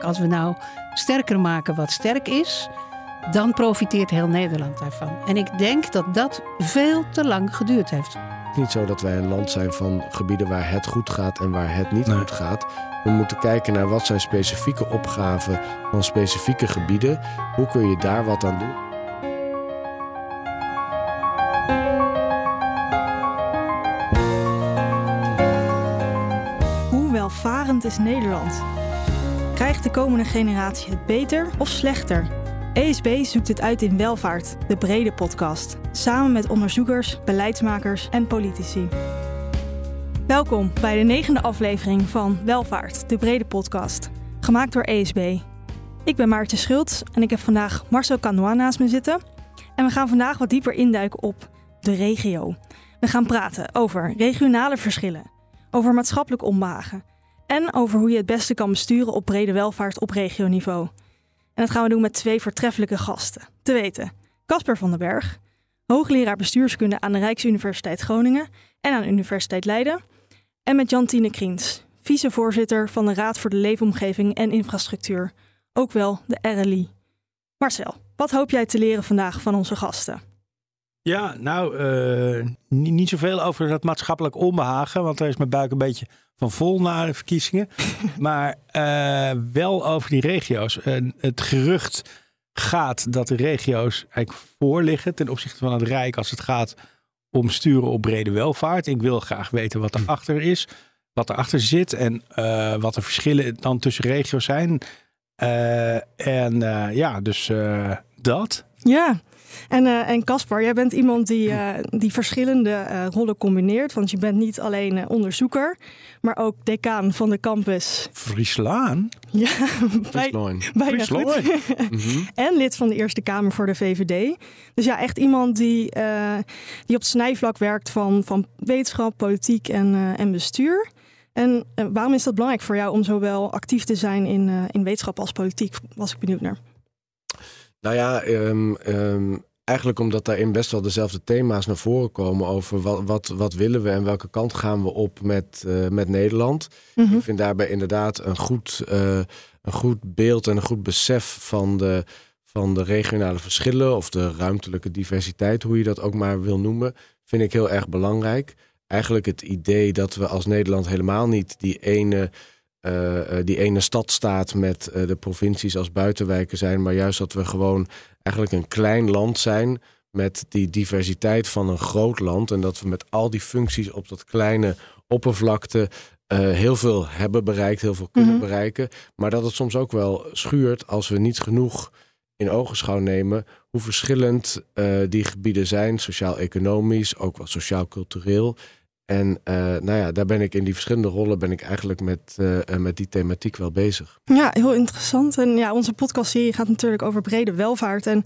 Als we nou sterker maken wat sterk is, dan profiteert heel Nederland daarvan. En ik denk dat dat veel te lang geduurd heeft. Het is niet zo dat wij een land zijn van gebieden waar het goed gaat en waar het niet goed gaat. We moeten kijken naar wat zijn specifieke opgaven van specifieke gebieden. Hoe kun je daar wat aan doen? Hoe welvarend is Nederland? Krijgt de komende generatie het beter of slechter? ESB zoekt het uit in Welvaart, de brede podcast. Samen met onderzoekers, beleidsmakers en politici. Welkom bij de negende aflevering van Welvaart, de brede podcast. Gemaakt door ESB. Ik ben Maartje Schultz en ik heb vandaag Marcel Canois naast me zitten. En we gaan vandaag wat dieper induiken op de regio. We gaan praten over regionale verschillen, over maatschappelijk onbehagen en over hoe je het beste kan besturen op brede welvaart op regioniveau. En dat gaan we doen met twee voortreffelijke gasten. Te weten, Casper van den Berg, hoogleraar bestuurskunde aan de Rijksuniversiteit Groningen en aan de Universiteit Leiden. En met Jantine Kriens, vicevoorzitter van de Raad voor de Leefomgeving en Infrastructuur, ook wel de RLI. Marcel, wat hoop jij te leren vandaag van onze gasten? Ja, nou, uh, niet, niet zoveel over dat maatschappelijk onbehagen, want daar is mijn buik een beetje van vol na de verkiezingen. maar uh, wel over die regio's. Uh, het gerucht gaat dat de regio's eigenlijk voorliggen ten opzichte van het Rijk als het gaat om sturen op brede welvaart. Ik wil graag weten wat erachter is, wat erachter zit en uh, wat de verschillen dan tussen regio's zijn. en ja, dus dat. Ja, en uh, en Caspar, jij bent iemand die, uh, die verschillende uh, rollen combineert. Want je bent niet alleen onderzoeker, maar ook decaan van de campus. Frieslaan? Ja, bij, bijna Friesland. goed. mm -hmm. En lid van de Eerste Kamer voor de VVD. Dus ja, echt iemand die, die op het snijvlak werkt van, van wetenschap, politiek en, en bestuur. En waarom is dat belangrijk voor jou om zowel actief te zijn in, in wetenschap als politiek? Was ik benieuwd naar. Nou ja, um, um, eigenlijk omdat daarin best wel dezelfde thema's naar voren komen over wat, wat, wat willen we en welke kant gaan we op met, uh, met Nederland. Mm -hmm. Ik vind daarbij inderdaad een goed, uh, een goed beeld en een goed besef van de, van de regionale verschillen of de ruimtelijke diversiteit, hoe je dat ook maar wil noemen, vind ik heel erg belangrijk. Eigenlijk het idee dat we als Nederland helemaal niet die ene uh, die ene stad staat met uh, de provincies als buitenwijken zijn, maar juist dat we gewoon eigenlijk een klein land zijn met die diversiteit van een groot land en dat we met al die functies op dat kleine oppervlakte uh, heel veel hebben bereikt, heel veel kunnen mm -hmm. bereiken, maar dat het soms ook wel schuurt als we niet genoeg in ogenschouw nemen hoe verschillend die gebieden zijn, sociaal-economisch, ook wel sociaal-cultureel. En uh, nou ja, daar ben ik in die verschillende rollen ben ik eigenlijk met, uh, met die thematiek wel bezig. Ja, heel interessant. En ja, onze podcastserie gaat natuurlijk over brede welvaart. En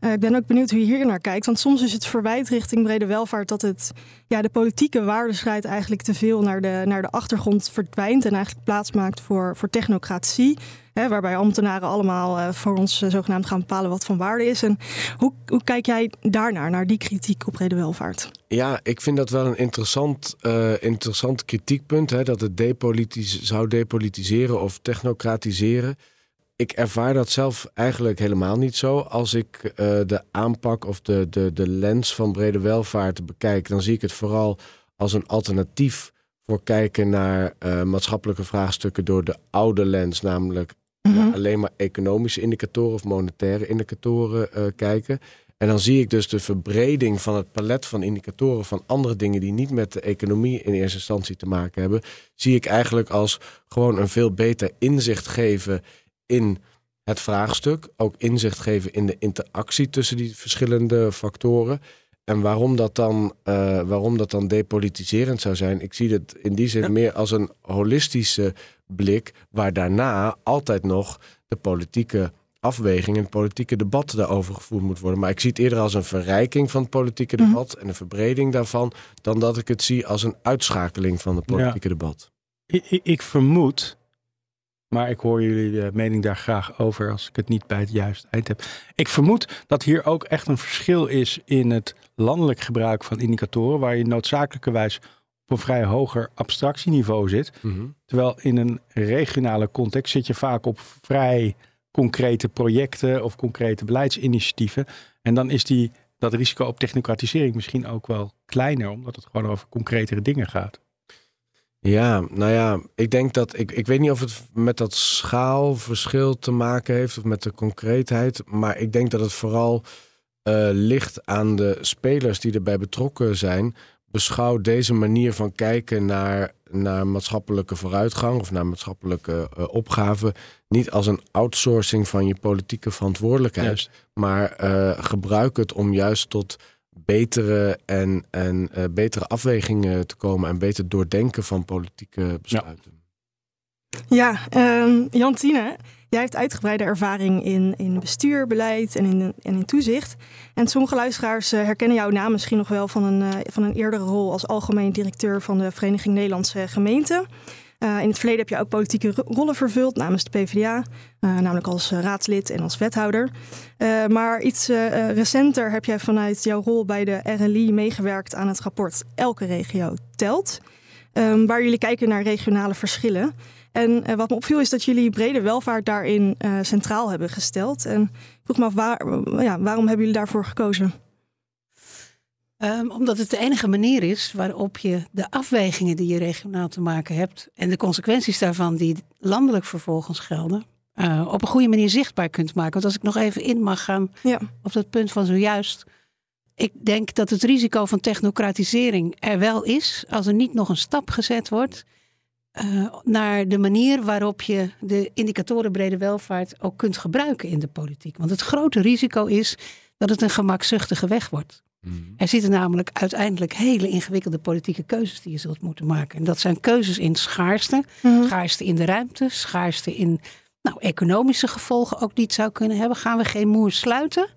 ik ben ook benieuwd hoe je hier naar kijkt. Want soms is het verwijt richting brede welvaart dat het ja, de politieke waardestrijd eigenlijk te veel naar de, naar de achtergrond verdwijnt. En eigenlijk plaats maakt voor, voor technocratie. Hè, waarbij ambtenaren allemaal voor ons zogenaamd gaan bepalen wat van waarde is. En hoe, hoe kijk jij daarnaar, naar die kritiek op brede welvaart? Ja, ik vind dat wel een interessant, uh, interessant kritiekpunt. Hè, dat het depolitis zou depolitiseren of technocratiseren. Ik ervaar dat zelf eigenlijk helemaal niet zo. Als ik de aanpak of de, de, de lens van brede welvaart bekijk, dan zie ik het vooral als een alternatief voor kijken naar maatschappelijke vraagstukken door de oude lens, namelijk Mm -hmm. alleen maar economische indicatoren of monetaire indicatoren kijken. En dan zie ik dus de verbreding van het palet van indicatoren van andere dingen die niet met de economie in eerste instantie te maken hebben, zie ik eigenlijk als gewoon een veel beter inzicht geven in het vraagstuk. Ook inzicht geven in de interactie tussen die verschillende factoren. En waarom dat, dan, uh, waarom dat dan depolitiserend zou zijn, ik zie het in die zin ja. meer als een holistische blik, waar daarna altijd nog de politieke afweging en het politieke debat daarover gevoerd moet worden. Maar ik zie het eerder als een verrijking van het politieke debat mm. en een verbreding daarvan, dan dat ik het zie als een uitschakeling van het politieke ja. debat. Ik, ik, vermoed, maar ik hoor jullie de mening daar graag over als ik het niet bij het juiste eind heb. Ik vermoed dat hier ook echt een verschil is in het landelijk gebruik van indicatoren, waar je noodzakelijkerwijs op een vrij hoger abstractieniveau zit. Mhm. Terwijl in een regionale context zit je vaak op vrij concrete projecten of concrete beleidsinitiatieven. En dan is die, dat risico op technocratisering misschien ook wel kleiner, omdat het gewoon over concretere dingen gaat. Ja, nou ja, ik denk dat ik, ik weet niet of het met dat schaalverschil te maken heeft of met de concreetheid, maar ik denk dat het vooral eh, ligt aan de spelers die erbij betrokken zijn. Beschouw deze manier van kijken naar, naar maatschappelijke vooruitgang of naar maatschappelijke uh, opgaven niet als een outsourcing van je politieke verantwoordelijkheid, Juist. maar uh, gebruik het om juist tot betere en, en uh, betere afwegingen te komen en beter doordenken van politieke besluiten. Ja, ja um, Jantine, jij hebt uitgebreide ervaring in, in bestuur, beleid en in, en in toezicht. En sommige luisteraars uh, herkennen jouw naam misschien nog wel van een, uh, van een eerdere rol als algemeen directeur van de Vereniging Nederlandse Gemeenten. Uh, in het verleden heb je ook politieke rollen vervuld namens de PvdA, namelijk als raadslid en als wethouder. Maar iets recenter heb jij vanuit jouw rol bij de RLI meegewerkt aan het rapport Elke regio telt, um, waar jullie kijken naar regionale verschillen. En wat me opviel is dat jullie brede welvaart daarin centraal hebben gesteld. En ik vroeg me af, waar, ja, waarom hebben jullie daarvoor gekozen? Um, omdat het de enige manier is waarop je de afwegingen die je regionaal te maken hebt en de consequenties daarvan die landelijk vervolgens gelden, uh, op een goede manier zichtbaar kunt maken. Want als ik nog even in mag gaan ja. op dat punt van zojuist. Ik denk dat het risico van technocratisering er wel is als er niet nog een stap gezet wordt uh, naar de manier waarop je de indicatoren brede welvaart ook kunt gebruiken in de politiek. Want het grote risico is dat het een gemakzuchtige weg wordt. Mm. Er zitten namelijk uiteindelijk hele ingewikkelde politieke keuzes die je zult moeten maken. En dat zijn keuzes in schaarste, Mhm. schaarste in de ruimte, schaarste in nou, economische gevolgen ook die het zou kunnen hebben. Gaan we geen moer sluiten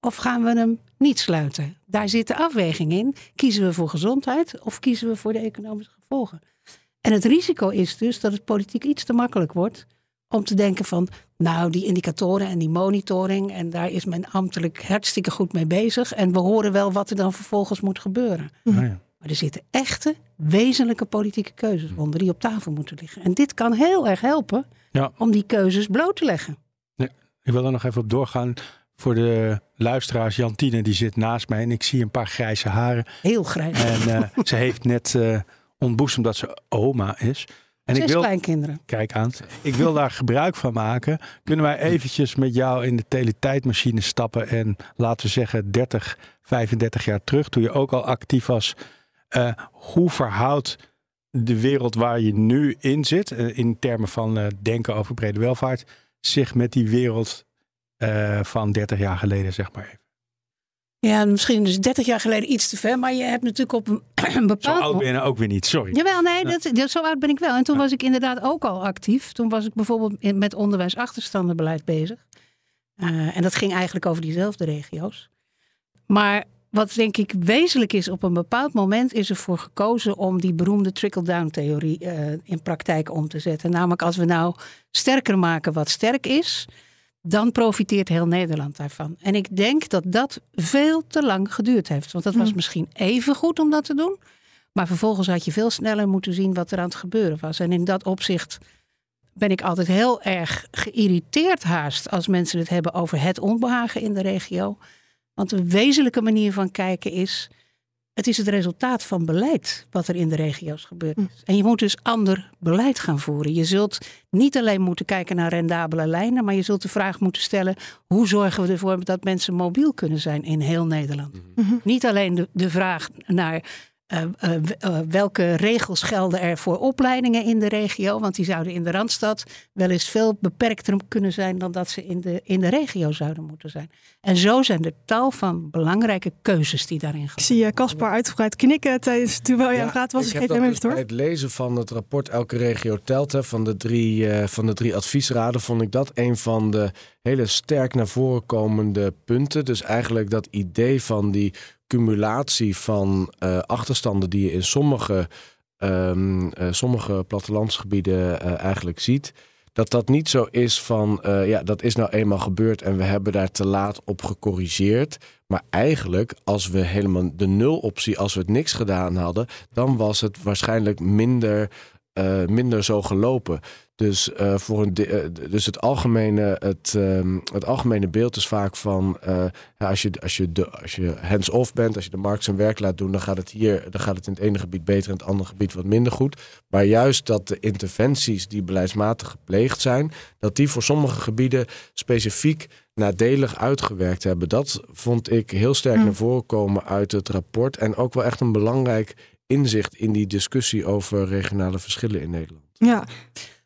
of gaan we hem niet sluiten? Daar zit de afweging in. Kiezen we voor gezondheid of kiezen we voor de economische gevolgen? En het risico is dus dat het politiek iets te makkelijk wordt om te denken van, nou, die indicatoren en die monitoring, en daar is men ambtelijk hartstikke goed mee bezig. En we horen wel wat er dan vervolgens moet gebeuren. Oh ja. Maar er zitten echte, wezenlijke politieke keuzes onder die op tafel moeten liggen. En dit kan heel erg helpen Ja. om die keuzes bloot te leggen. Ik wil er nog even op doorgaan. Voor de luisteraars, Jantine die zit naast mij en ik zie een paar grijze haren. Heel grijs. En eh, ze heeft net eh ontboezemd dat ze oma is. En Zes ik wil, kleinkinderen. kijk aan, ik wil daar gebruik van maken. Kunnen wij eventjes met jou in de teletijdmachine stappen en laten we zeggen 30, 35 jaar terug, toen je ook al actief was. Eh, hoe verhoudt de wereld waar je nu in zit, eh, in termen van eh, denken over brede welvaart, zich met die wereld van 30 jaar geleden, zeg maar even? Ja, misschien dus 30 jaar geleden iets te ver, maar je hebt natuurlijk op een, een Zo bepaald oud ben je ook weer niet, sorry. Jawel, nee, dat, dat, zo oud ben ik wel. En toen was ik inderdaad ook al actief. Toen was ik bijvoorbeeld met onderwijsachterstandenbeleid bezig. Uh, en dat ging eigenlijk over diezelfde regio's. Maar wat denk ik wezenlijk is, op een bepaald moment is ervoor gekozen om die beroemde trickle-down theorie uh, in praktijk om te zetten. Namelijk als we nou sterker maken wat sterk is, dan profiteert heel Nederland daarvan. En ik denk dat dat veel te lang geduurd heeft. Want dat was misschien even goed om dat te doen. Maar vervolgens had je veel sneller moeten zien wat er aan het gebeuren was. En in dat opzicht ben ik altijd heel erg geïrriteerd haast als mensen het hebben over het onbehagen in de regio. Want een wezenlijke manier van kijken is, het is het resultaat van beleid wat er in de regio's gebeurt. En je moet dus ander beleid gaan voeren. Je zult niet alleen moeten kijken naar rendabele lijnen, maar je zult de vraag moeten stellen, hoe zorgen we ervoor dat mensen mobiel kunnen zijn in heel Nederland? Niet alleen de, de vraag naar uh, uh, uh, welke regels gelden er voor opleidingen in de regio? Want die zouden in de Randstad wel eens veel beperkter kunnen zijn dan dat ze in de, in de regio zouden moeten zijn. En zo zijn er tal van belangrijke keuzes die daarin gaan. Ik zie Caspar uitgebreid knikken tijdens terwijl jij aan het praten was. Ik heb geef hem dat even dus door. bij het lezen van het rapport Elke regio telt hè, van, de drie, uh, van de drie adviesraden vond ik dat een van de hele sterk naar voren komende punten. Dus eigenlijk dat idee van die cumulatie van uh, achterstanden die je in sommige, um, uh, sommige plattelandsgebieden uh, eigenlijk ziet. dat dat niet zo is van, eh, ja, dat is nou eenmaal gebeurd en we hebben daar te laat op gecorrigeerd. Maar eigenlijk, als we helemaal de nul-optie, als we het niks gedaan hadden, dan was het waarschijnlijk minder, minder zo gelopen. Dus, uh, voor een dus het, algemene, het, uh, het algemene beeld is vaak van uh, ja, als je, als je, de, als je hands-off bent, als je de markt zijn werk laat doen, dan gaat het hier dan gaat het in het ene gebied beter, in het andere gebied wat minder goed. Maar juist dat de interventies die beleidsmatig gepleegd zijn, dat die voor sommige gebieden specifiek nadelig uitgewerkt hebben. Dat vond ik heel sterk hm. naar voren komen uit het rapport. En ook wel echt een belangrijk inzicht in die discussie over regionale verschillen in Nederland. Ja,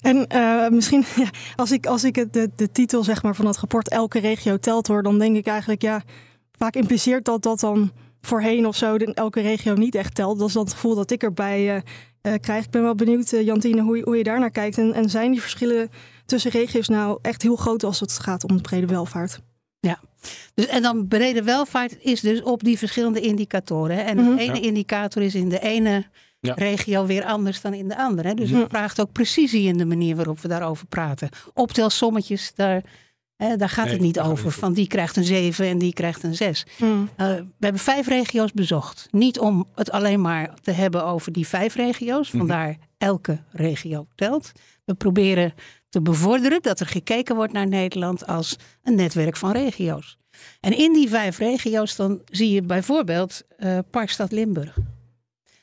en uh, misschien ja, als ik, als ik het, de, de titel zeg maar, van het rapport Elke regio telt hoor, dan denk ik eigenlijk ja, vaak impliceert dat dat dan voorheen of zo de, elke regio niet echt telt. Dat is dan het gevoel dat ik erbij uh, uh, krijg. Ik ben wel benieuwd, Jantine, hoe, hoe je daar naar kijkt. En, en zijn die verschillen tussen regio's nou echt heel groot als het gaat om de brede welvaart? Ja, dus, en dan brede welvaart is dus op die verschillende indicatoren. En mm -hmm. de ene indicator is in de ene ja. regio weer anders dan in de andere. Dus het vraagt ook precisie in de manier waarop we daarover praten. Optelsommetjes, daar, hè, daar gaat het niet over. Van die krijgt een 7 en die krijgt een 6. Mm. Uh, we hebben vijf regio's bezocht. Niet om het alleen maar te hebben over die vijf regio's. Vandaar mm -hmm. elke regio telt. We proberen te bevorderen dat er gekeken wordt naar Nederland als een netwerk van regio's. En in die vijf regio's dan zie je bijvoorbeeld uh, Parkstad Limburg.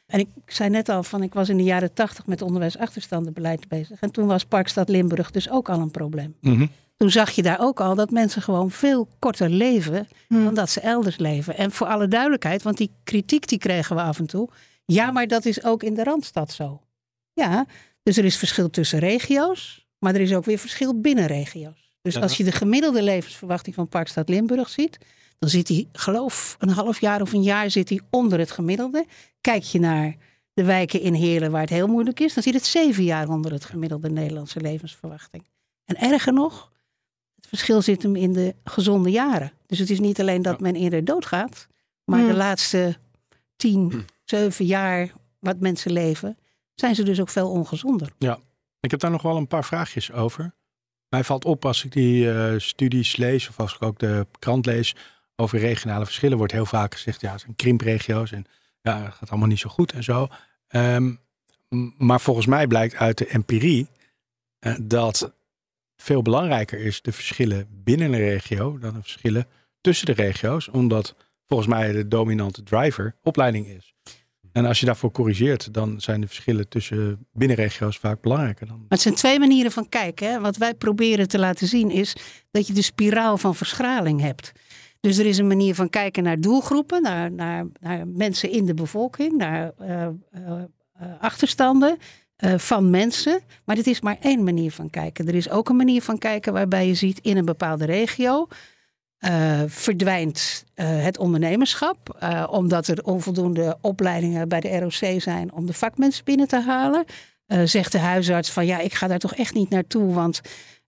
En ik zei net al van ik was in de jaren tachtig met onderwijsachterstandenbeleid bezig. En toen was Parkstad Limburg dus ook al een probleem. Mm -hmm. Toen zag je daar ook al dat mensen gewoon veel korter leven mm. dan dat ze elders leven. En voor alle duidelijkheid, want die kritiek die kregen we af en toe. Ja, maar dat is ook in de Randstad zo. Ja, dus er is verschil tussen regio's, maar er is ook weer verschil binnen regio's. Dus ja, als je de gemiddelde levensverwachting van Parkstad Limburg ziet, dan zit hij, geloof een half jaar of een jaar zit hij onder het gemiddelde. Kijk je naar de wijken in Heerlen waar het heel moeilijk is, dan zit het zeven jaar onder het gemiddelde Nederlandse levensverwachting. En erger nog, het verschil zit hem in de gezonde jaren. Dus het is niet alleen dat men eerder doodgaat, maar de laatste tien, hm. zeven jaar wat mensen leven, zijn ze dus ook veel ongezonder. Ja, ik heb daar nog wel een paar vraagjes over. Mij valt op als ik die uh, studies lees of als ik ook de krant lees over regionale verschillen, wordt heel vaak gezegd, ja, het zijn krimpregio's en ja, gaat allemaal niet zo goed en zo. Um, maar volgens mij blijkt uit de empirie uh, dat veel belangrijker is de verschillen binnen een regio dan de verschillen tussen de regio's, omdat volgens mij de dominante driver opleiding is. En als je daarvoor corrigeert, dan zijn de verschillen tussen binnenregio's vaak belangrijker. Dan... Maar het zijn twee manieren van kijken. Hè? Wat wij proberen te laten zien is dat je de spiraal van verschraling hebt. Dus er is een manier van kijken naar doelgroepen, naar, naar, naar mensen in de bevolking, naar uh, uh, achterstanden van mensen. Maar dit is maar één manier van kijken. Er is ook een manier van kijken waarbij je ziet in een bepaalde regio. verdwijnt het ondernemerschap, omdat er onvoldoende opleidingen bij de ROC zijn om de vakmensen binnen te halen. zegt de huisarts van ja, ik ga daar toch echt niet naartoe, want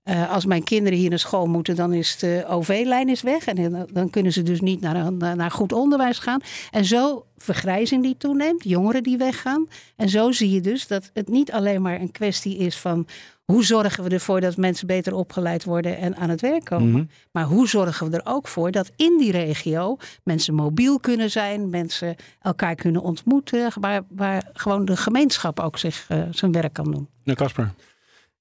uh, als mijn kinderen hier naar school moeten, dan is de OV-lijn is weg. En dan kunnen ze dus niet naar, naar goed onderwijs gaan. En zo vergrijzing die toeneemt, jongeren die weggaan. En zo zie je dus dat het niet alleen maar een kwestie is van hoe zorgen we ervoor dat mensen beter opgeleid worden en aan het werk komen. Mm -hmm. Maar hoe zorgen we er ook voor dat in die regio mensen mobiel kunnen zijn, mensen elkaar kunnen ontmoeten, waar, waar gewoon de gemeenschap ook zich uh, zijn werk kan doen. Ja, Kasper.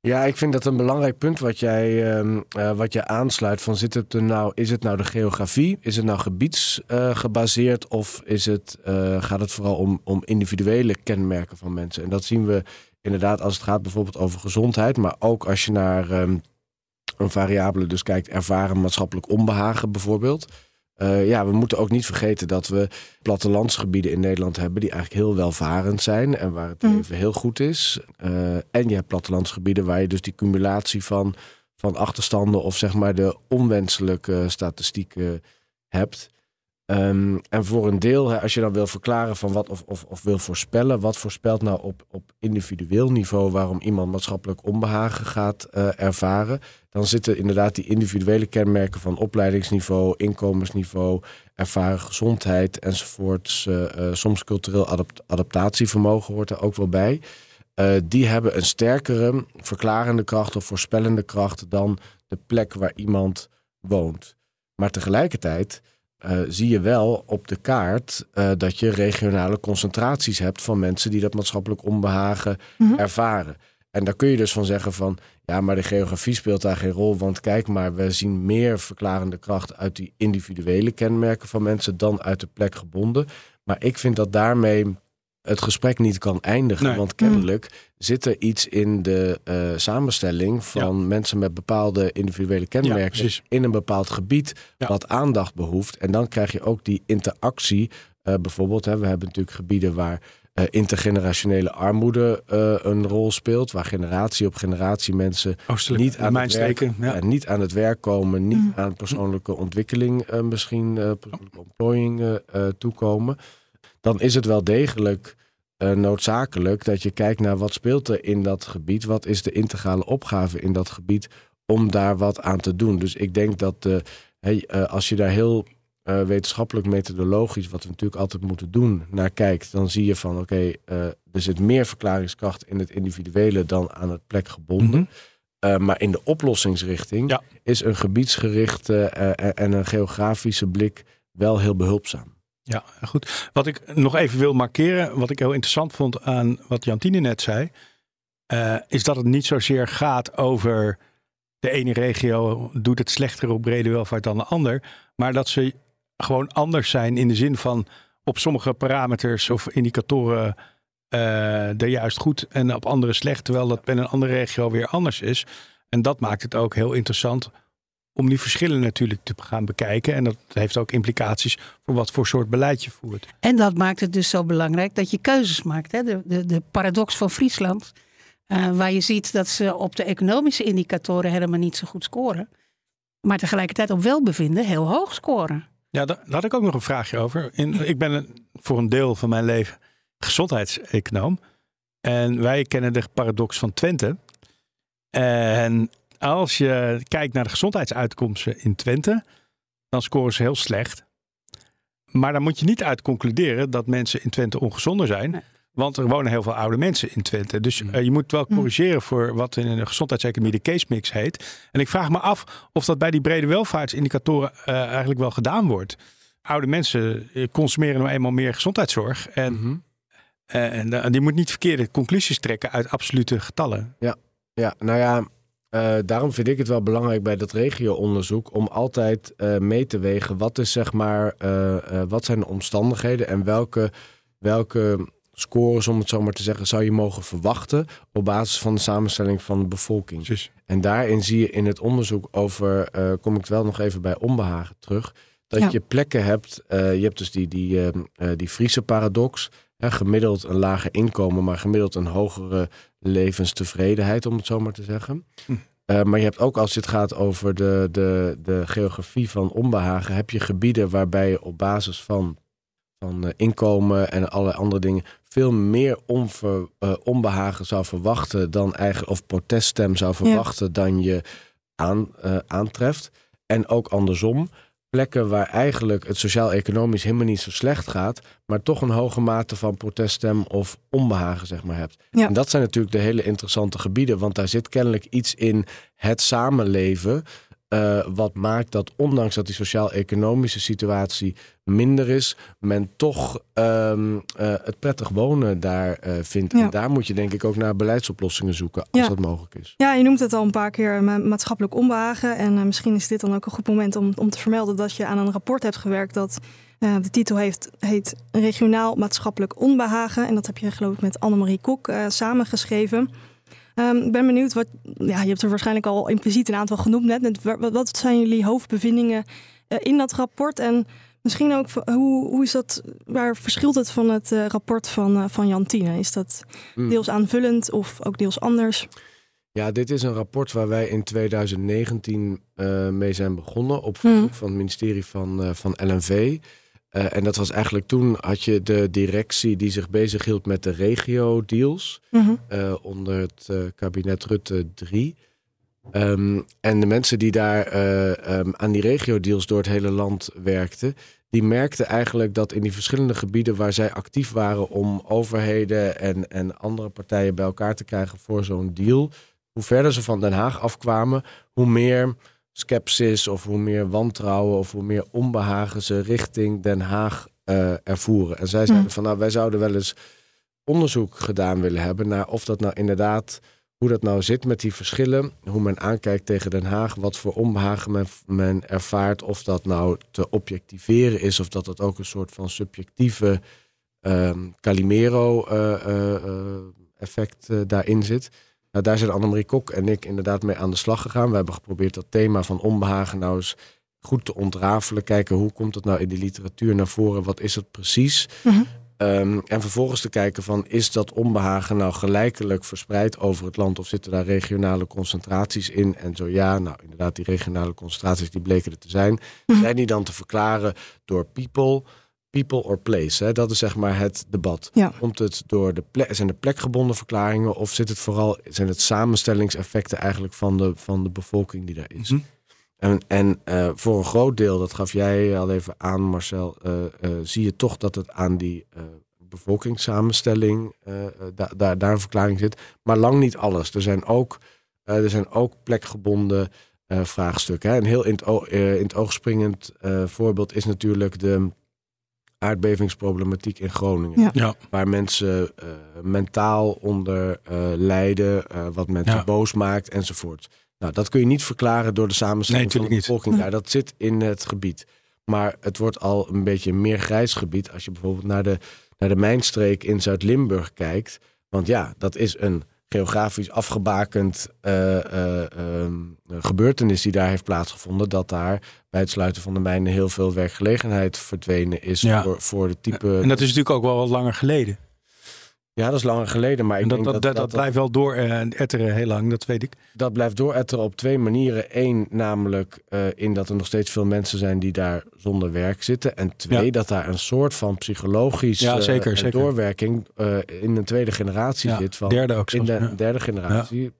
Ja, ik vind dat een belangrijk punt wat jij, uh, uh, wat je aansluit. Van zit het er nou, is het nou de geografie? Is het nou gebiedsgebaseerd? Uh, of is het, gaat het vooral om, om individuele kenmerken van mensen? En dat zien we inderdaad als het gaat bijvoorbeeld over gezondheid. Maar ook als je naar um, een variabele dus kijkt, ervaren maatschappelijk onbehagen bijvoorbeeld. Uh, ja, we moeten ook niet vergeten dat we plattelandsgebieden in Nederland hebben die eigenlijk heel welvarend zijn en waar het leven heel goed is. Uh, en je hebt plattelandsgebieden waar je dus die cumulatie van, van achterstanden of zeg maar de onwenselijke statistieken hebt. Um, en voor een deel, als je dan wil verklaren van wat of, of, of wil voorspellen, wat voorspelt nou op, op individueel niveau waarom iemand maatschappelijk onbehagen gaat uh, ervaren, dan zitten inderdaad die individuele kenmerken van opleidingsniveau, inkomensniveau, ervaren gezondheid enzovoorts. Uh, soms cultureel adapt adaptatievermogen hoort er ook wel bij. eh, die hebben een sterkere verklarende kracht of voorspellende kracht dan de plek waar iemand woont. Maar tegelijkertijd uh, zie je wel op de kaart uh, dat je regionale concentraties hebt van mensen die dat maatschappelijk onbehagen mm -hmm. ervaren. En daar kun je dus van zeggen van ja, maar de geografie speelt daar geen rol. Want kijk maar, we zien meer verklarende kracht uit die individuele kenmerken van mensen dan uit de plek gebonden. Maar ik vind dat daarmee het gesprek niet kan eindigen. Nee. Want kennelijk zit er iets in de uh, samenstelling van Ja. mensen met bepaalde individuele kenmerken in een bepaald gebied Ja. wat aandacht behoeft. En dan krijg je ook die interactie. Eh, bijvoorbeeld, hè, we hebben natuurlijk gebieden waar eh, intergenerationele armoede eh, een rol speelt, waar generatie op generatie mensen Oostelijk, niet aan, het werk, steken. Ja. ja, niet aan het werk komen, niet Mm. aan persoonlijke ontwikkeling eh, misschien, eh persoonlijke ontplooiing eh, eh, toekomen. Dan is het wel degelijk eh, noodzakelijk dat je kijkt naar wat speelt er in dat gebied, wat is de integrale opgave in dat gebied om daar wat aan te doen. Dus ik denk dat hey, eh, als je daar heel eh, wetenschappelijk methodologisch, wat we natuurlijk altijd moeten doen, naar kijkt, dan zie je van oké, er zit meer verklaringskracht in het individuele dan aan het plekgebonden. Mhm. Uh, maar in de oplossingsrichting Ja. is een gebiedsgerichte uh, en een geografische blik wel heel behulpzaam. Ja, goed. Wat ik nog even wil markeren, wat ik heel interessant vond aan wat Jantine net zei, uh, is dat het niet zozeer gaat over de ene regio doet het slechter op brede welvaart dan de ander, maar dat ze gewoon anders zijn in de zin van op sommige parameters of indicatoren uh, er juist goed en op andere slecht, terwijl dat bij een andere regio weer anders is. En dat maakt het ook heel interessant om die verschillen natuurlijk te gaan bekijken. En dat heeft ook implicaties voor wat voor soort beleid je voert. En dat maakt het dus zo belangrijk dat je keuzes maakt. Hè? De, de, de paradox van Friesland, uh, waar je ziet dat ze op de economische indicatoren helemaal niet zo goed scoren. Maar tegelijkertijd op welbevinden heel hoog scoren. Ja, daar, daar had ik ook nog een vraagje over. In, ik ben een, voor een deel van mijn leven gezondheidseconoom. En wij kennen de paradox van Twente. En als je kijkt naar de gezondheidsuitkomsten in Twente, dan scoren ze heel slecht. Maar dan moet je niet uit concluderen dat mensen in Twente ongezonder zijn. Nee. Want er wonen heel veel oude mensen in Twente. Dus uh, je moet wel corrigeren voor wat in een gezondheidseconomie de case mix heet. En ik vraag me af of dat bij die brede welvaartsindicatoren uh, eigenlijk wel gedaan wordt. Oude mensen eh, consumeren nou eenmaal meer gezondheidszorg. En, mm -hmm. uh, en, en die moet niet verkeerde conclusies trekken uit absolute getallen. Ja, ja nou ja, uh, daarom vind ik het wel belangrijk bij dat regio-onderzoek om altijd uh, mee te wegen wat is zeg maar, uh, wat zijn de omstandigheden en welke, welke scores, om het zo maar te zeggen, zou je mogen verwachten op basis van de samenstelling van de bevolking. Precies. En daarin zie je in het onderzoek over, kom ik wel nog even bij onbehagen terug, dat Ja. je plekken hebt, je hebt dus die, die, die Friese paradox, hè, gemiddeld een lager inkomen, maar gemiddeld een hogere levenstevredenheid, om het zo maar te zeggen. Hm. Uh, maar je hebt ook als het gaat over de, de, de geografie van onbehagen, heb je gebieden waarbij je op basis van, van uh, inkomen en allerlei andere dingen veel meer onver, uh, onbehagen zou verwachten dan eigenlijk, of proteststem zou verwachten ja. dan je aan, aantreft. En ook andersom plekken waar eigenlijk het sociaal-economisch helemaal niet zo slecht gaat, maar toch een hoge mate van proteststem of onbehagen zeg maar hebt. Ja. En dat zijn natuurlijk de hele interessante gebieden, want daar zit kennelijk iets in het samenleven uh, wat maakt dat ondanks dat die sociaal-economische situatie minder is, men toch um, uh, het prettig wonen daar uh, vindt. Ja. En daar moet je denk ik ook naar beleidsoplossingen zoeken als Ja. dat mogelijk is. Ja, je noemt het al een paar keer ma- maatschappelijk onbehagen. En eh, misschien is dit dan ook een goed moment om, om te vermelden dat je aan een rapport hebt gewerkt dat eh, de titel heeft, heet Regionaal Maatschappelijk Onbehagen. En dat heb je geloof ik met Annemarie Kok eh, samengeschreven. Ehm, Ik ben benieuwd, wat, ja, je hebt er waarschijnlijk al impliciet een aantal genoemd net. Net, Wat, wat zijn jullie hoofdbevindingen eh, in dat rapport? En misschien ook, hoe, hoe is dat, waar verschilt het van het eh, rapport van, eh, van Jantine? Is dat Mm. deels aanvullend of ook deels anders? Ja, dit is een rapport waar wij in 2019 eh, mee zijn begonnen op Hmm. verzoek van het ministerie van, van LNV. Eh, en dat was eigenlijk toen had je de directie die zich bezighield met de regio-deals Mhm. eh, onder het eh, kabinet Rutte 3. Ehm, en de mensen die daar eh, ehm, aan die regio-deals door het hele land werkten, die merkten eigenlijk dat in die verschillende gebieden waar zij actief waren om overheden en, en andere partijen bij elkaar te krijgen voor zo'n deal, hoe verder ze van Den Haag afkwamen, hoe meer skepsis of hoe meer wantrouwen of hoe meer onbehagen ze richting Den Haag uh, ervoeren. En zij zeiden Mm. van nou, wij zouden wel eens onderzoek gedaan willen hebben naar of dat nou inderdaad, hoe dat nou zit met die verschillen, hoe men aankijkt tegen Den Haag, wat voor onbehagen men, men ervaart, of dat nou te objectiveren is of dat het ook een soort van subjectieve ehm Calimero-effect eh, daarin zit. Nou, daar zijn Annemarie Kok en ik inderdaad mee aan de slag gegaan. We hebben geprobeerd dat thema van onbehagen nou eens goed te ontrafelen. Kijken hoe komt het nou in de literatuur naar voren? Wat is het precies? Mhm. Ehm, en vervolgens te kijken van is dat onbehagen nou gelijkelijk verspreid over het land of zitten daar regionale concentraties in? En zo ja, nou inderdaad die regionale concentraties die bleken er te zijn. Mhm. Zijn die dan te verklaren door people, people or place? Hè? Dat is zeg maar het debat. Ja. Komt het door de plek, zijn de plekgebonden verklaringen of zit het vooral, zijn het samenstellingseffecten eigenlijk van de, van de bevolking die daar is? Mhm. En, en eh, voor een groot deel, dat gaf jij al even aan, Marcel, eh, eh, zie je toch dat het aan die eh, bevolkingssamenstelling da- daar, daar een verklaring zit. Maar lang niet alles. Er zijn ook, eh, er zijn ook plekgebonden eh, vraagstukken. Hè. Een heel in het, oog, eh, in het oog springend eh, voorbeeld is natuurlijk de aardbevingsproblematiek in Groningen. Ja. Ja. Waar mensen eh, mentaal onder eh, lijden, eh, wat mensen Ja. boos maakt enzovoort. Nou, dat kun je niet verklaren door de samenstelling Nee, van de bevolking daar. Dat zit in het gebied. Maar het wordt al een beetje een meer grijs gebied als je bijvoorbeeld naar de, naar de mijnstreek in Zuid-Limburg kijkt. Want ja, dat is een geografisch afgebakend eh, eh, ehm, gebeurtenis die daar heeft plaatsgevonden. Dat daar bij het sluiten van de mijnen heel veel werkgelegenheid verdwenen is Ja. voor, voor de type. En dat is natuurlijk ook wel wat langer geleden. Ja, dat is langer geleden. Maar ik En dat, denk dat, dat, blijft wel door eh, etteren heel lang, dat weet ik. dat blijft dooretteren op twee manieren. Eén, namelijk eh, in dat er nog steeds veel mensen zijn die daar zonder werk zitten. En twee, Ja. dat daar een soort van psychologisch Ja, eh, zeker, zeker. doorwerking in een tweede generatie Ja, zit. Van, derde ook in de derde generatie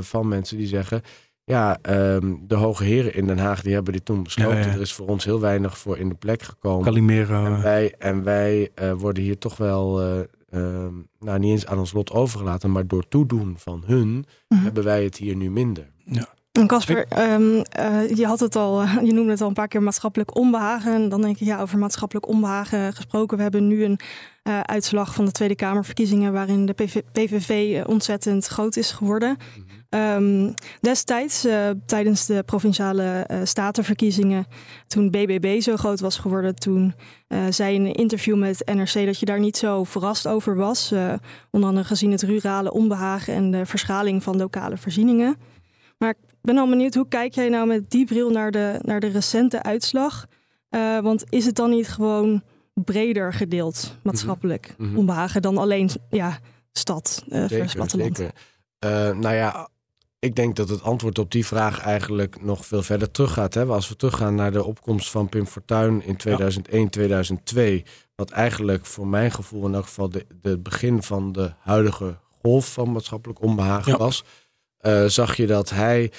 van mensen die zeggen... Ja, ehm, de hoge heren in Den Haag die hebben dit toen besloten. Ja, ja. Er is voor ons heel weinig voor in de plek gekomen. Calimero. En wij, en wij worden hier toch wel, ehm, nou niet eens aan ons lot overgelaten, maar door toedoen van hun Mhm. hebben wij het hier nu minder. En Casper, ehm, eh, je had het al, je noemde het al een paar keer maatschappelijk onbehagen. En dan denk ik, ja, over maatschappelijk onbehagen gesproken. We hebben nu een eh, uitslag van de Tweede Kamerverkiezingen waarin de PV PVV eh, ontzettend groot is geworden. Ehm, destijds, eh, tijdens de provinciale eh, statenverkiezingen, toen BBB zo groot was geworden, toen eh, zei in een interview met NRC dat je daar niet zo verrast over was. Onder andere gezien het rurale onbehagen en de verschaling van lokale voorzieningen. Maar ik ben al benieuwd, hoe kijk jij nou met die bril naar de, naar de recente uitslag? Want is het dan niet gewoon breder gedeeld maatschappelijk Mhm. onbehagen dan alleen ja, stad eh versus platteland? Eh, nou ja, ik denk dat het antwoord op die vraag eigenlijk nog veel verder teruggaat. Hè? Als we teruggaan naar de opkomst van Pim Fortuyn in 2001, 2002. Wat eigenlijk voor mijn gevoel in elk geval de, de begin van de huidige golf van maatschappelijk onbehagen Ja. was. eh, zag je dat hij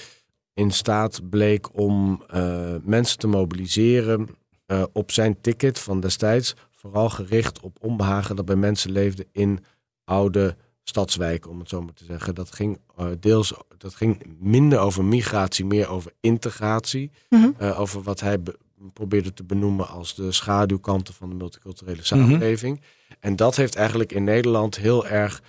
in staat bleek om eh, mensen te mobiliseren eh, op zijn ticket van destijds. Vooral gericht op onbehagen dat bij mensen leefde in oude stadswijken, om het zo maar te zeggen. Dat ging deels, dat ging minder over migratie, meer over integratie. Mhm. Eh, over wat hij be- probeerde te benoemen als de schaduwkanten van de multiculturele samenleving. En dat heeft eigenlijk in Nederland heel erg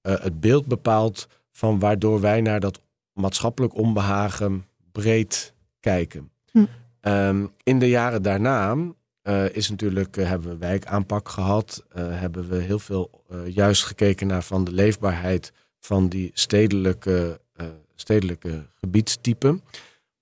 eh, het beeld bepaald van waardoor wij naar dat maatschappelijk onbehagen breed kijken. Hm. Ehm, in de jaren daarna eh, is natuurlijk, hebben we wijkaanpak gehad. eh, hebben we heel veel juist gekeken naar van de leefbaarheid van die stedelijke, stedelijke gebiedstypen.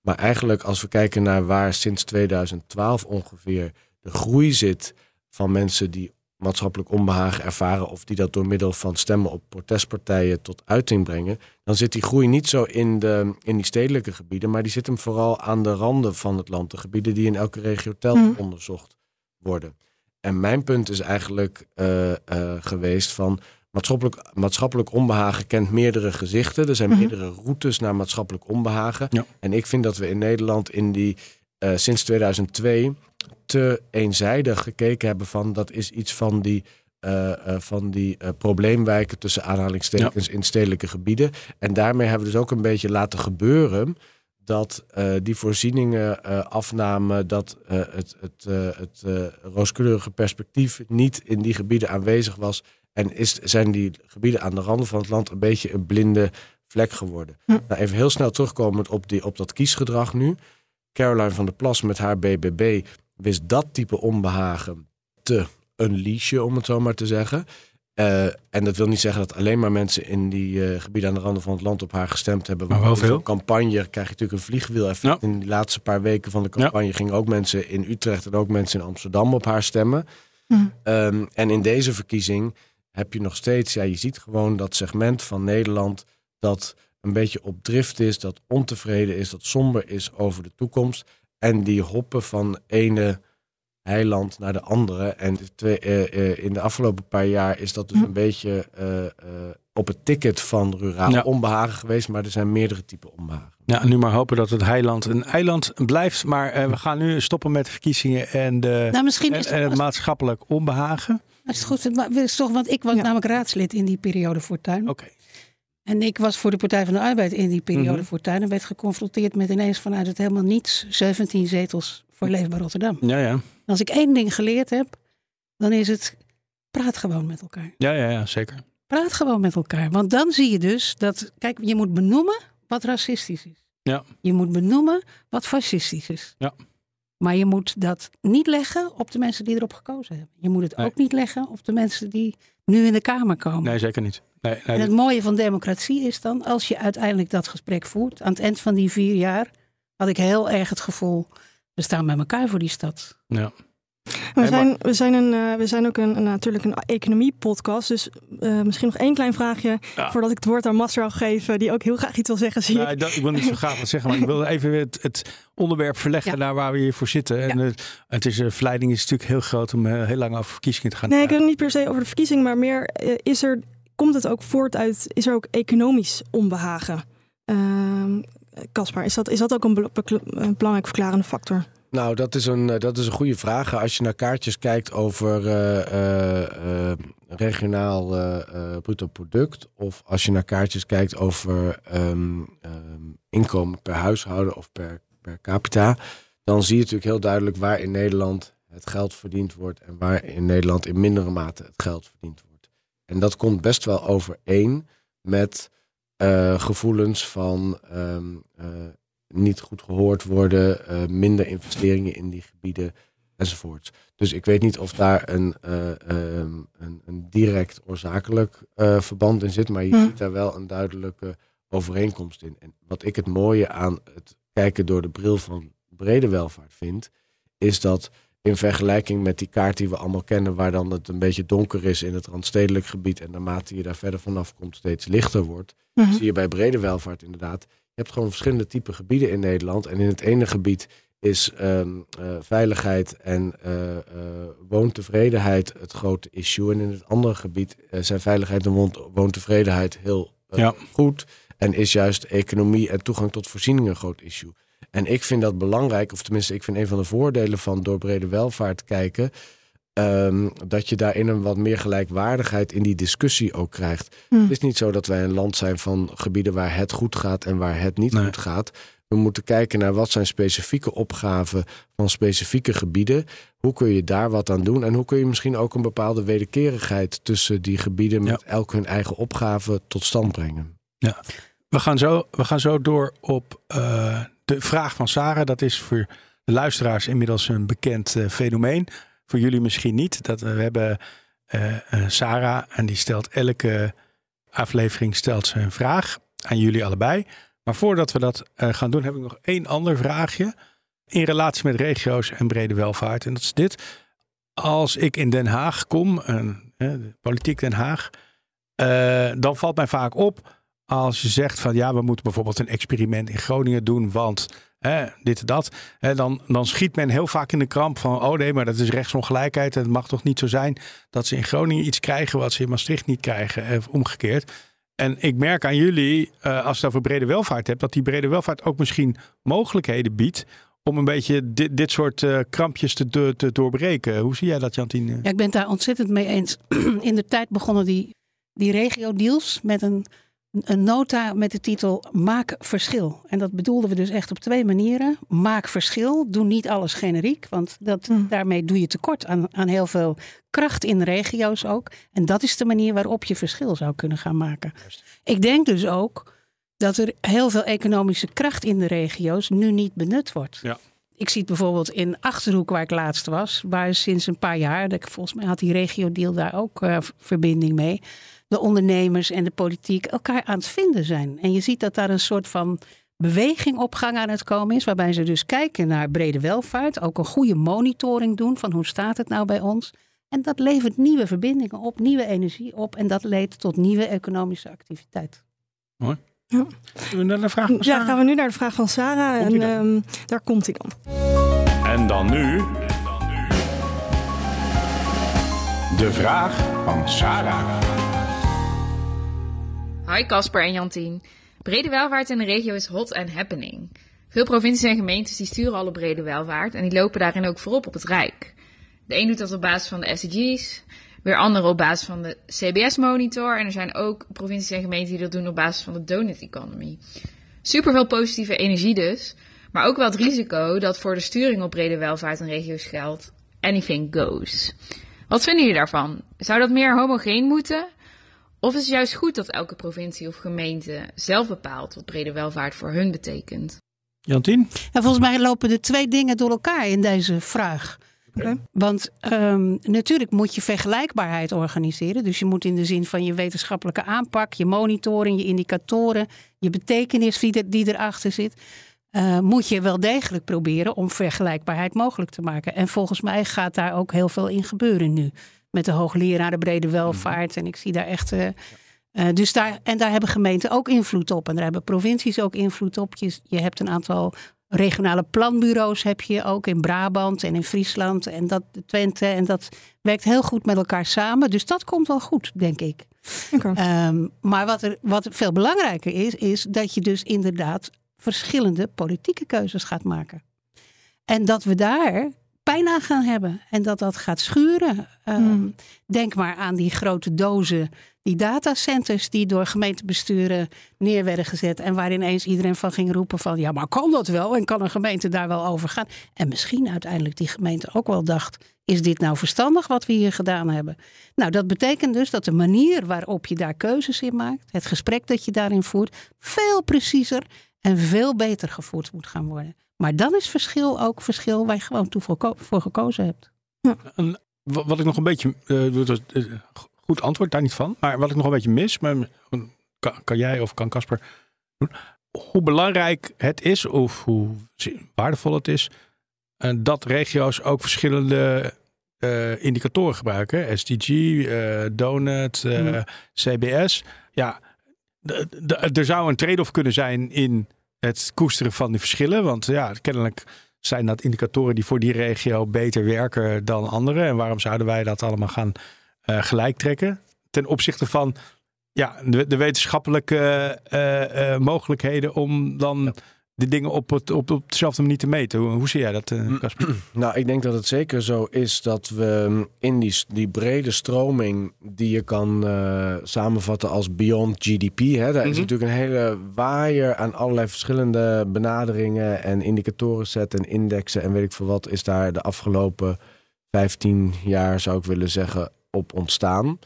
Maar eigenlijk als we kijken naar waar sinds 2012 ongeveer de groei zit van mensen die maatschappelijk onbehagen ervaren of die dat door middel van stemmen op protestpartijen tot uiting brengen, dan zit die groei niet zo in, de, in die stedelijke gebieden, maar die zit hem vooral aan de randen van het land, de gebieden die in elke regio telt Hmm. onderzocht worden. En mijn punt is eigenlijk eh, eh, geweest van maatschappelijk, maatschappelijk onbehagen kent meerdere gezichten. Er zijn Mhm. meerdere routes naar maatschappelijk onbehagen. Ja. En ik vind dat we in Nederland in die eh, sinds 2002 te eenzijdig gekeken hebben van dat is iets van die, eh, eh, van die probleemwijken tussen aanhalingstekens in stedelijke gebieden. En daarmee hebben we dus ook een beetje laten gebeuren dat die voorzieningen afnamen, dat het, het, het rooskleurige perspectief niet in die gebieden aanwezig was. En is, zijn die gebieden aan de randen van het land een beetje een blinde vlek geworden. Hm. Nou, even heel snel terugkomend op, die, op dat kiesgedrag nu. Caroline van der Plas met haar BBB wist dat type onbehagen te unleashen, om het zo maar te zeggen. Eh, en dat wil niet zeggen dat alleen maar mensen in die eh, gebieden aan de randen van het land op haar gestemd hebben. Maar Want wel veel. campagne krijg je natuurlijk een vliegwiel-effect. In die laatste paar weken van de campagne gingen ook mensen in Utrecht en ook mensen in Amsterdam op haar stemmen. Hm. Ehm, en in deze verkiezing heb je nog steeds, ja, je ziet gewoon dat segment van Nederland dat een beetje op drift is, dat ontevreden is, dat somber is over de toekomst. En die hoppen van ene heiland naar de andere. En de twee, eh, eh, in de afgelopen paar jaar is dat dus Hm. een beetje eh, eh, op het ticket van ruraal Ja. onbehagen geweest. Maar er zijn meerdere typen onbehagen. Ja, nu maar hopen dat het heiland een eiland blijft. Maar eh, we gaan nu stoppen met de verkiezingen en, de, Nou, misschien en, is en het maatschappelijk onbehagen. Als het goed is, maar is toch, want ik was Ja. namelijk raadslid in die periode Fortuin. Oké. En ik was voor de Partij van de Arbeid in die periode Mhm. Fortuin. En werd geconfronteerd met ineens vanuit het helemaal niets 17 zetels voor Leefbaar Rotterdam. Ja, ja. En als ik één ding geleerd heb, dan is het praat gewoon met elkaar. Ja, ja, ja, zeker. Praat gewoon met elkaar. Want dan zie je dus dat, kijk, je moet benoemen wat racistisch is. Ja. Je moet benoemen wat fascistisch is. Ja. Maar je moet dat niet leggen op de mensen die erop gekozen hebben. Je moet het Nee. ook niet leggen op de mensen die nu in de Kamer komen. Nee, zeker niet. Nee, nee, En het mooie van democratie is dan, als je uiteindelijk dat gesprek voert, aan het eind van die vier jaar, had ik heel erg het gevoel, we staan bij elkaar voor die stad. ja. We maar- zijn, we zijn, een, eh, we zijn ook een, een- natuurlijk een economie-podcast. Dus eh, misschien nog één klein vraagje Ja. voordat ik het woord aan Masro geef, die ook heel graag iets wil zeggen, zie Nee, ik. dat, ik wil niet zo graag wat zeggen, maar ik wil even het, het onderwerp verleggen Ja. naar waar we hier voor zitten. En eh, het is, de verleiding is natuurlijk heel groot om eh, heel lang over verkiezingen te gaan. Nee, ik wil het niet per se over de verkiezing, maar meer eh, is er, komt het ook voort uit, is er ook economisch onbehagen? Ehm, Caspar, is, dat, is dat ook een, een belangrijk verklarende factor? Nou, dat is een, eh, dat is een goede vraag. Als je naar kaartjes kijkt over eh, eh, regionaal bruto product, of als je naar kaartjes kijkt over ehm, ehm, inkomen per huishouden of per, per capita, dan zie je natuurlijk heel duidelijk waar in Nederland het geld verdiend wordt en waar in Nederland in mindere mate het geld verdiend wordt. En dat komt best wel overeen met gevoelens van ehm, eh, niet goed gehoord worden, eh, minder investeringen in die gebieden enzovoorts. Dus ik weet niet of daar een, eh, ehm, een, een direct oorzakelijk eh, verband in zit, maar je Hm. ziet daar wel een duidelijke overeenkomst in. En wat ik het mooie aan het kijken door de bril van brede welvaart vind, is dat in vergelijking met die kaart die we allemaal kennen, waar dan het een beetje donker is in het randstedelijk gebied en naarmate je daar verder vanaf komt steeds lichter wordt, Mhm. zie je bij brede welvaart inderdaad. Je hebt gewoon verschillende typen gebieden in Nederland. En in het ene gebied is ehm, eh, veiligheid en eh, eh, woontevredenheid het grote issue. En in het andere gebied zijn veiligheid en woont- woontevredenheid heel Ja. goed. En is juist economie en toegang tot voorzieningen een groot issue. En ik vind dat belangrijk, of tenminste, ik vind een van de voordelen van door brede welvaart kijken. Ehm, dat je daarin een wat meer gelijkwaardigheid in die discussie ook krijgt. Hm. Het is niet zo dat wij een land zijn van gebieden waar het goed gaat en waar het niet Nee. goed gaat. We moeten kijken naar wat zijn specifieke opgaven van specifieke gebieden. Hoe kun je daar wat aan doen? En hoe kun je misschien ook een bepaalde wederkerigheid tussen die gebieden met elk hun eigen opgave tot stand brengen? We gaan zo, we gaan zo door op eh, de vraag van Sarah. Dat is voor de luisteraars inmiddels een bekend eh, fenomeen. Voor jullie misschien niet. Dat, we hebben eh, eh, Sarah en die stelt elke aflevering stelt ze een vraag aan jullie allebei. Maar voordat we dat eh, gaan doen, heb ik nog één ander vraagje. In relatie met regio's en brede welvaart. En dat is dit. Als ik in Den Haag kom, en, politiek Den Haag, dan valt mij vaak op als je zegt van ja, we moeten bijvoorbeeld een experiment in Groningen doen, want dit en dat. Dan, dan schiet men heel vaak in de kramp van, oh nee, maar dat is rechtsongelijkheid. Het mag toch niet zo zijn dat ze in Groningen iets krijgen wat ze in Maastricht niet krijgen, of omgekeerd. En ik merk aan jullie, uh, als je het over brede welvaart hebt, dat die brede welvaart ook misschien mogelijkheden biedt om een beetje dit, dit soort uh, krampjes te, te, doorbreken. Hoe zie jij dat, Jantien? Ja, ik ben het daar ontzettend mee eens. In de tijd begonnen die, die regio-deals met een, een nota met de titel Maak verschil. En dat bedoelden we dus echt op twee manieren. Maak verschil, doe niet alles generiek, want dat, hmm. daarmee doe je tekort aan, aan heel veel kracht in regio's ook. En dat is de manier waarop je verschil zou kunnen gaan maken. Ik denk dus ook dat er heel veel economische kracht in de regio's nu niet benut wordt. Ja. Ik zie het bijvoorbeeld in Achterhoek, waar ik laatst was, waar sinds een paar jaar, volgens mij had die regio-deal daar ook uh, verbinding mee, de ondernemers en de politiek elkaar aan het vinden zijn. En je ziet dat daar een soort van beweging op gang aan het komen is, waarbij ze dus kijken naar brede welvaart, ook een goede monitoring doen van hoe staat het nou bij ons. En dat levert nieuwe verbindingen op, nieuwe energie op en dat leidt tot nieuwe economische activiteit. Mooi. Ja. we naar de vraag van Ja, gaan we nu naar de vraag van Sarah. en um, daar komt hij dan. En dan nu... De vraag van Sarah. Hi Casper en Jantien. Brede welvaart in de regio is hot and happening. Veel provincies en gemeentes die sturen al op brede welvaart en die lopen daarin ook voorop op het Rijk. De een doet dat op basis van de SDG's, weer andere op basis van de CBS-monitor. En er zijn ook provincies en gemeenten die dat doen op basis van de donut economy. Super veel positieve energie dus, maar ook wel het risico dat voor de sturing op brede welvaart in regio's geldt: anything goes. Wat vinden jullie daarvan? Zou dat meer homogeen moeten? Of is het juist goed dat elke provincie of gemeente zelf bepaalt wat brede welvaart voor hun betekent? Jantien? Ja, volgens mij lopen de twee dingen door elkaar in deze vraag. Want um, natuurlijk moet je vergelijkbaarheid organiseren. Dus je moet in de zin van je wetenschappelijke aanpak, je monitoring, je indicatoren, je betekenis die, die erachter zit. Uh, moet je wel degelijk proberen om vergelijkbaarheid mogelijk te maken. En volgens mij gaat daar ook heel veel in gebeuren nu. Met de hoogleraren brede welvaart. En ik zie daar echt. Uh, uh, dus daar, en daar hebben gemeenten ook invloed op. En daar hebben provincies ook invloed op. Je, je hebt een aantal regionale planbureaus heb je ook in Brabant en in Friesland en dat Twente. En dat werkt heel goed met elkaar samen. Dus dat komt wel goed, denk ik. Um, maar wat, er, wat veel belangrijker is, is dat je dus inderdaad verschillende politieke keuzes gaat maken. En dat we daar pijn aan gaan hebben en dat dat gaat schuren. Um, Denk maar aan die grote dozen die datacenters die door gemeentebesturen neer werden gezet. En waar ineens iedereen van ging roepen van ja, maar kan dat wel? En kan een gemeente daar wel over gaan? En misschien uiteindelijk die gemeente ook wel dacht, is dit nou verstandig wat we hier gedaan hebben? Nou, dat betekent dus dat de manier waarop je daar keuzes in maakt, het gesprek dat je daarin voert, veel preciezer en veel beter gevoerd moet gaan worden. Maar dan is verschil ook verschil waar je gewoon toe voor, gekozen hebt. Ja. wat ik nog een beetje uh, goed antwoord daar niet van. Maar wat ik nog een beetje mis, maar kan, kan jij of kan Casper doen? Hoe belangrijk het is of hoe waardevol het is uh, dat regio's ook verschillende uh, indicatoren gebruiken. SDG, uh, Donut, mm. CBS. Ja, er zou een trade-off kunnen zijn in het koesteren van die verschillen. Want ja, kennelijk zijn dat indicatoren die voor die regio beter werken dan andere. En waarom zouden wij dat allemaal gaan uh, gelijk trekken. Ten opzichte van ja, de, de wetenschappelijke uh, uh, mogelijkheden om dan de dingen op, het, op, op dezelfde manier te meten. Hoe, hoe zie jij dat, Casper? nou, ik denk dat het zeker zo is dat we in die, die brede stroming die je kan samenvatten als beyond GDP. Hè, daar is mhm. natuurlijk een hele waaier aan allerlei verschillende benaderingen en indicatoren zetten en indexen en weet ik veel wat is daar de afgelopen 15 jaar zou ik willen zeggen op ontstaan.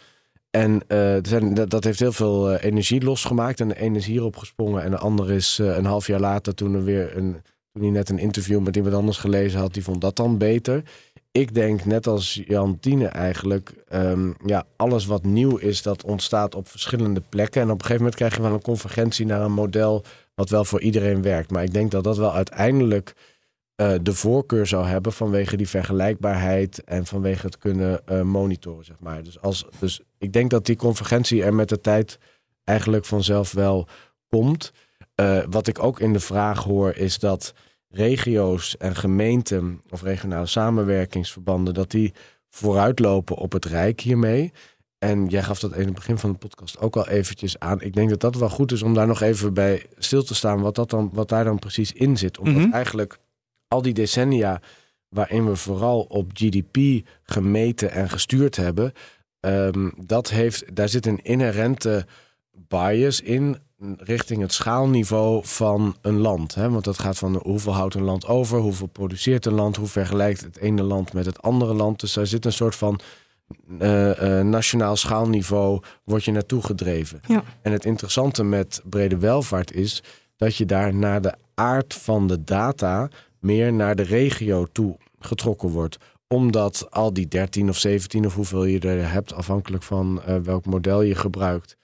En uh, zijn, dat, heeft heel veel uh, energie losgemaakt. En de ene is hierop gesprongen. En de andere is uh, een half jaar later, toen, er weer een, toen hij net een interview met iemand anders gelezen had, die vond dat dan beter. Ik denk, net als Jan Tiene eigenlijk, um, ja, alles wat nieuw is, dat ontstaat op verschillende plekken. En op een gegeven moment krijg je wel een convergentie naar een model wat wel voor iedereen werkt. Maar ik denk dat dat wel uiteindelijk uh, de voorkeur zou hebben vanwege die vergelijkbaarheid en vanwege het kunnen uh, monitoren, zeg maar. Dus, als, dus ik denk dat die convergentie er met de tijd eigenlijk vanzelf wel komt. Uh, wat ik ook in de vraag hoor is dat regio's en gemeenten of regionale samenwerkingsverbanden, dat die vooruitlopen op het Rijk hiermee. En jij gaf dat in het begin van de podcast ook al eventjes aan. Ik denk dat dat wel goed is om daar nog even bij stil te staan, wat, dat dan, wat daar dan precies in zit. Omdat Mhm. eigenlijk al die decennia waarin we vooral op GDP gemeten en gestuurd hebben, ehm, dat heeft, daar zit een inherente bias in richting het schaalniveau van een land. Hè? Want dat gaat van hoeveel houdt een land over, hoeveel produceert een land, hoe vergelijkt het ene land met het andere land. Dus daar zit een soort van eh, eh, nationaal schaalniveau, word je naartoe gedreven. Ja. En het interessante met brede welvaart is dat je daar naar de aard van de data meer naar de regio toe getrokken wordt omdat al die 13 of 17 of hoeveel je er hebt, afhankelijk van eh, welk model je gebruikt,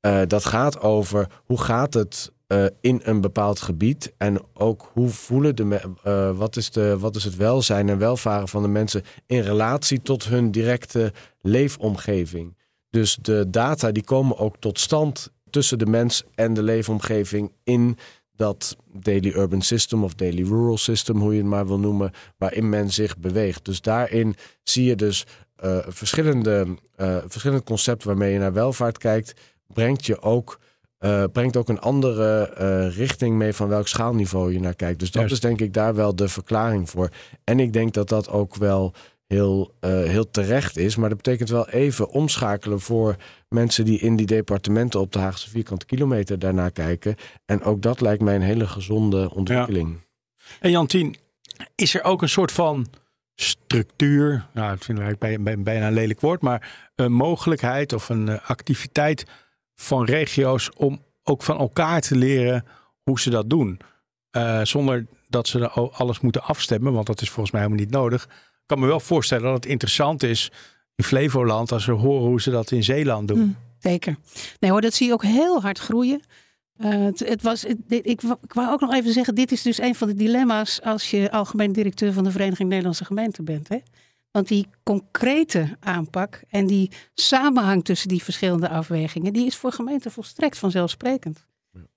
eh, dat gaat over hoe gaat het eh, in een bepaald gebied en ook hoe voelen de me- eh, wat, is de, wat is het welzijn en welvaren van de mensen in relatie tot hun directe leefomgeving. Dus de data die komen ook tot stand tussen de mens en de leefomgeving in dat daily urban system of daily rural system, hoe je het maar wil noemen, waarin men zich beweegt. Dus daarin zie je dus eh, verschillende, eh verschillende concepten waarmee je naar welvaart kijkt, brengt je ook, eh, brengt ook een andere richting mee van welk schaalniveau je naar kijkt. Dus dat Juist. is denk ik daar wel de verklaring voor. En ik denk dat dat ook wel heel, eh, heel terecht is. Maar dat betekent wel even omschakelen voor mensen die in die departementen op de Haagse vierkante kilometer daarnaar kijken. En ook dat lijkt mij een hele gezonde ontwikkeling. En Jantien, is er ook een soort van structuur, nou, wij bij- bij- bijna een lelijk woord, maar een mogelijkheid of een eh, activiteit van regio's om ook van elkaar te leren hoe ze dat doen. Eh, zonder dat ze alles moeten afstemmen, want dat is volgens mij helemaal niet nodig. Ik kan me wel voorstellen dat het interessant is in Flevoland als we horen hoe ze dat in Zeeland doen. Hmm. Zeker. Nee hoor, dat zie je ook heel hard groeien. Eh, het, het was, het- ik, wou- ik wou ook nog even zeggen, dit is dus een van de dilemma's als je algemeen directeur van de Vereniging Nederlandse Gemeenten bent. Hè? Want die concrete aanpak en die samenhang tussen die verschillende afwegingen, die is voor gemeenten volstrekt vanzelfsprekend.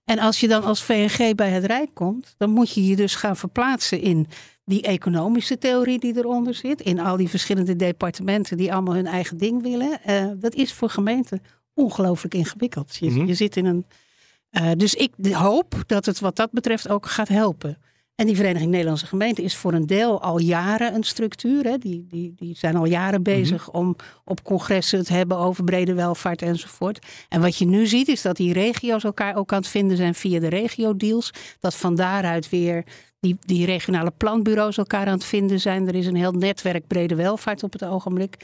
En als je dan als VNG bij het Rijk komt, dan moet je je dus gaan verplaatsen in die economische theorie die eronder zit, in al die verschillende departementen die allemaal hun eigen ding willen. Eh, dat is voor gemeenten ongelooflijk ingewikkeld. Je, Mhm. je zit in een. eh, dus ik hoop dat het wat dat betreft ook gaat helpen. En die Vereniging Nederlandse Gemeenten is voor een deel al jaren een structuur. Hè. Die, die, die zijn al jaren bezig om op congressen het hebben over brede welvaart enzovoort. En wat je nu ziet is dat die regio's elkaar ook aan het vinden zijn via de regio-deals. Dat van daaruit weer die, die regionale planbureaus elkaar aan het vinden zijn. Er is een heel netwerk brede welvaart op het ogenblik.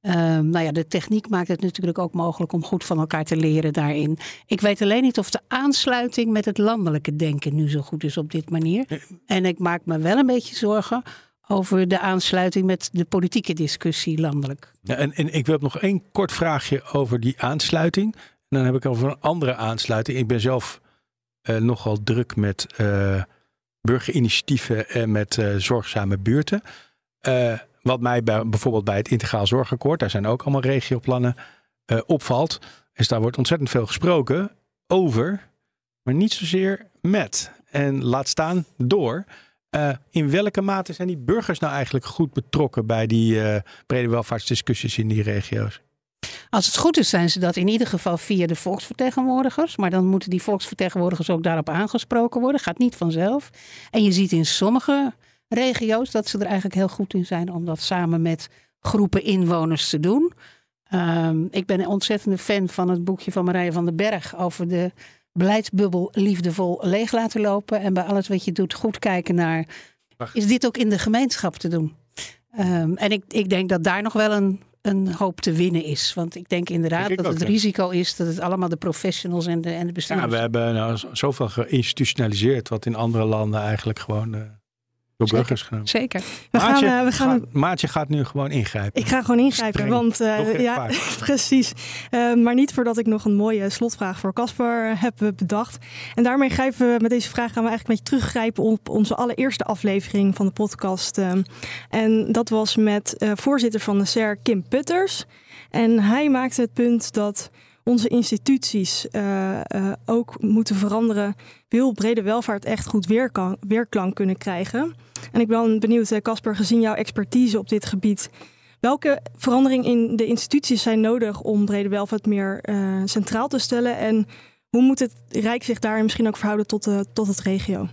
Ehm, nou ja, de techniek maakt het natuurlijk ook mogelijk om goed van elkaar te leren daarin. Ik weet alleen niet of de aansluiting met het landelijke denken nu zo goed is op dit manier. En ik maak me wel een beetje zorgen over de aansluiting met de politieke discussie landelijk. Ja, en, en ik wil nog één kort vraagje over die aansluiting. En dan heb ik over een andere aansluiting. Ik ben zelf eh, nogal druk met eh, burgerinitiatieven en met eh, zorgzame buurten. Eh, wat mij bij, bijvoorbeeld bij het Integraal Zorgakkoord, daar zijn ook allemaal regioplannen, eh, opvalt, is daar wordt ontzettend veel gesproken over, maar niet zozeer met. En laat staan door. Eh, in welke mate zijn die burgers nou eigenlijk goed betrokken bij die eh, brede welvaartsdiscussies in die regio's? Als het goed is, zijn ze dat in ieder geval via de volksvertegenwoordigers. Maar dan moeten die volksvertegenwoordigers ook daarop aangesproken worden. Gaat niet vanzelf. En je ziet in sommige regio's dat ze er eigenlijk heel goed in zijn om dat samen met groepen inwoners te doen. Ehm, ik ben een ontzettende fan van het boekje van Marije van den Berg over de beleidsbubbel liefdevol leeg laten lopen. En bij alles wat je doet goed kijken naar, is dit ook in de gemeenschap te doen? Ehm, en ik, ik denk dat daar nog wel een, een hoop te winnen is. Want ik denk inderdaad Denk ik dat ook, het ja. risico is dat het allemaal de professionals en de, en de bestuurders... Ja, we hebben nou zoveel geïnstitutionaliseerd, wat in andere landen eigenlijk gewoon eh, door Zeker. burgers genomen. Zeker. We gaan, Maatje, eh, we gaan, gaat, Maatje gaat nu gewoon ingrijpen. ik ga gewoon ingrijpen, Streng. want eh, ja, precies. Eh, maar niet voordat ik nog een mooie slotvraag voor Casper heb bedacht. En daarmee grijpen we met deze vraag gaan we eigenlijk een beetje teruggrijpen op onze allereerste aflevering van de podcast. en dat was met eh, voorzitter van de SER, Kim Putters. En hij maakte het punt dat onze instituties uh, uh, ook moeten veranderen, wil brede welvaart echt goed weerklank kunnen krijgen. En ik ben benieuwd, Casper, gezien jouw expertise op dit gebied, welke veranderingen in de instituties zijn nodig om brede welvaart meer uh, centraal te stellen? En hoe moet het Rijk zich daar misschien ook verhouden tot, de, tot het regio?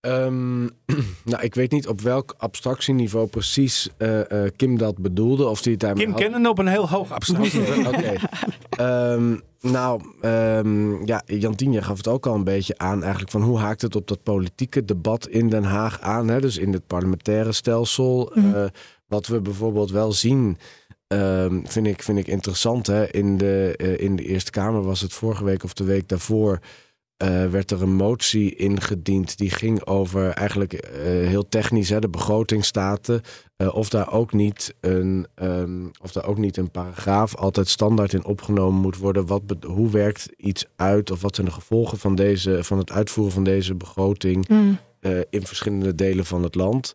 Um, nou, ik weet niet op welk abstractieniveau precies uh, uh, Kim dat bedoelde. Of die daarmee Kim kennen op een heel hoog abstractieniveau. Oké. Okay. Um, nou, um, ja, Jantien, gaf het ook al een beetje aan eigenlijk van hoe haakt het op dat politieke debat in Den Haag aan. Hè? Dus in het parlementaire stelsel. Mm. Uh, wat we bijvoorbeeld wel zien, vind, ik, vind ik interessant. Hè? In, de, in de Eerste Kamer was het vorige week of de week daarvoor uh, werd er een motie ingediend die ging over eigenlijk uh, heel technisch, hè, de begrotingstaten. Uh, of, daar ook niet een, um, of daar ook niet een paragraaf altijd standaard in opgenomen moet worden. Wat hoe werkt iets uit of wat zijn de gevolgen van, deze, van het uitvoeren van deze begroting mm. in verschillende delen van het land.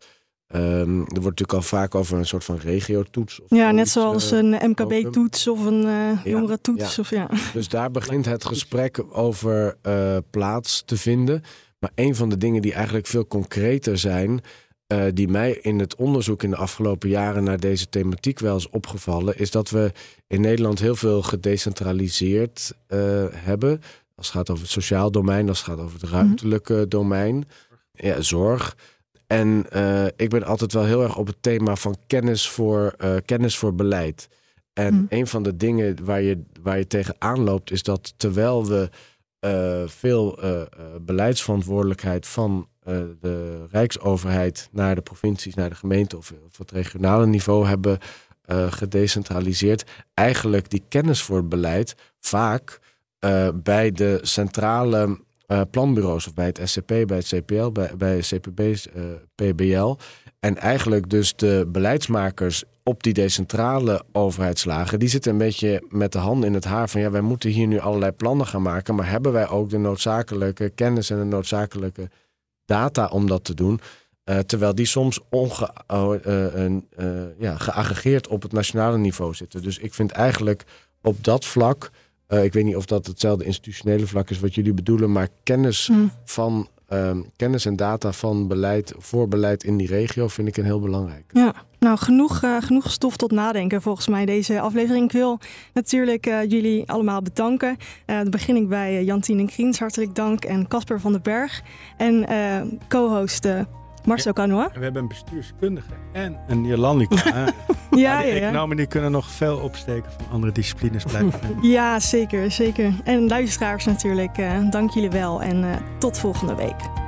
Um, er wordt natuurlijk al vaak over een soort van regiotoets. Of ja, net zoals uh, een MKB-toets of een uh, jongerentoets. Ja. Of, ja. Dus daar begint het gesprek over uh, plaats te vinden. Maar een van de dingen die eigenlijk veel concreter zijn, die mij in het onderzoek in de afgelopen jaren naar deze thematiek wel is opgevallen, is dat we in Nederland heel veel gedecentraliseerd hebben. Als het gaat over het sociaal domein, als het gaat over het ruimtelijke mm -hmm. domein, ja, zorg. En uh, ik ben altijd wel heel erg op het thema van kennis voor, uh, kennis voor beleid. En mm. een van de dingen waar je, waar je tegenaan loopt, is dat terwijl we uh, veel beleidsverantwoordelijkheid van de Rijksoverheid naar de provincies, naar de gemeente of, of het regionale niveau hebben gedecentraliseerd, eigenlijk die kennis voor beleid vaak bij de centrale uh, planbureaus of bij het SCP, bij het CPL, bij, bij CPB, uh, PBL. En eigenlijk dus de beleidsmakers op die decentrale overheidslagen, die zitten een beetje met de handen in het haar van ja, wij moeten hier nu allerlei plannen gaan maken, maar hebben wij ook de noodzakelijke kennis en de noodzakelijke data om dat te doen? Uh, terwijl die soms onge, ja, geaggregeerd op het nationale niveau zitten. Dus ik vind eigenlijk op dat vlak uh, ik weet niet of dat hetzelfde institutionele vlak is wat jullie bedoelen, maar kennis mm. van um, kennis en data van beleid, voor beleid in die regio vind ik een heel belangrijk. Ja, nou genoeg, uh, genoeg stof tot nadenken volgens mij deze aflevering. Ik wil natuurlijk uh, jullie allemaal bedanken. dan begin ik bij Jantien Kriens, hartelijk dank. En Casper van den Berg. En co-host Marcel Canoa. We hebben een bestuurskundige en een Jolandica. ja, ja, ja. Economen die kunnen nog veel opsteken van andere disciplines blijven. ja, zeker, zeker. En luisteraars natuurlijk, uh, dank jullie wel en uh, tot volgende week.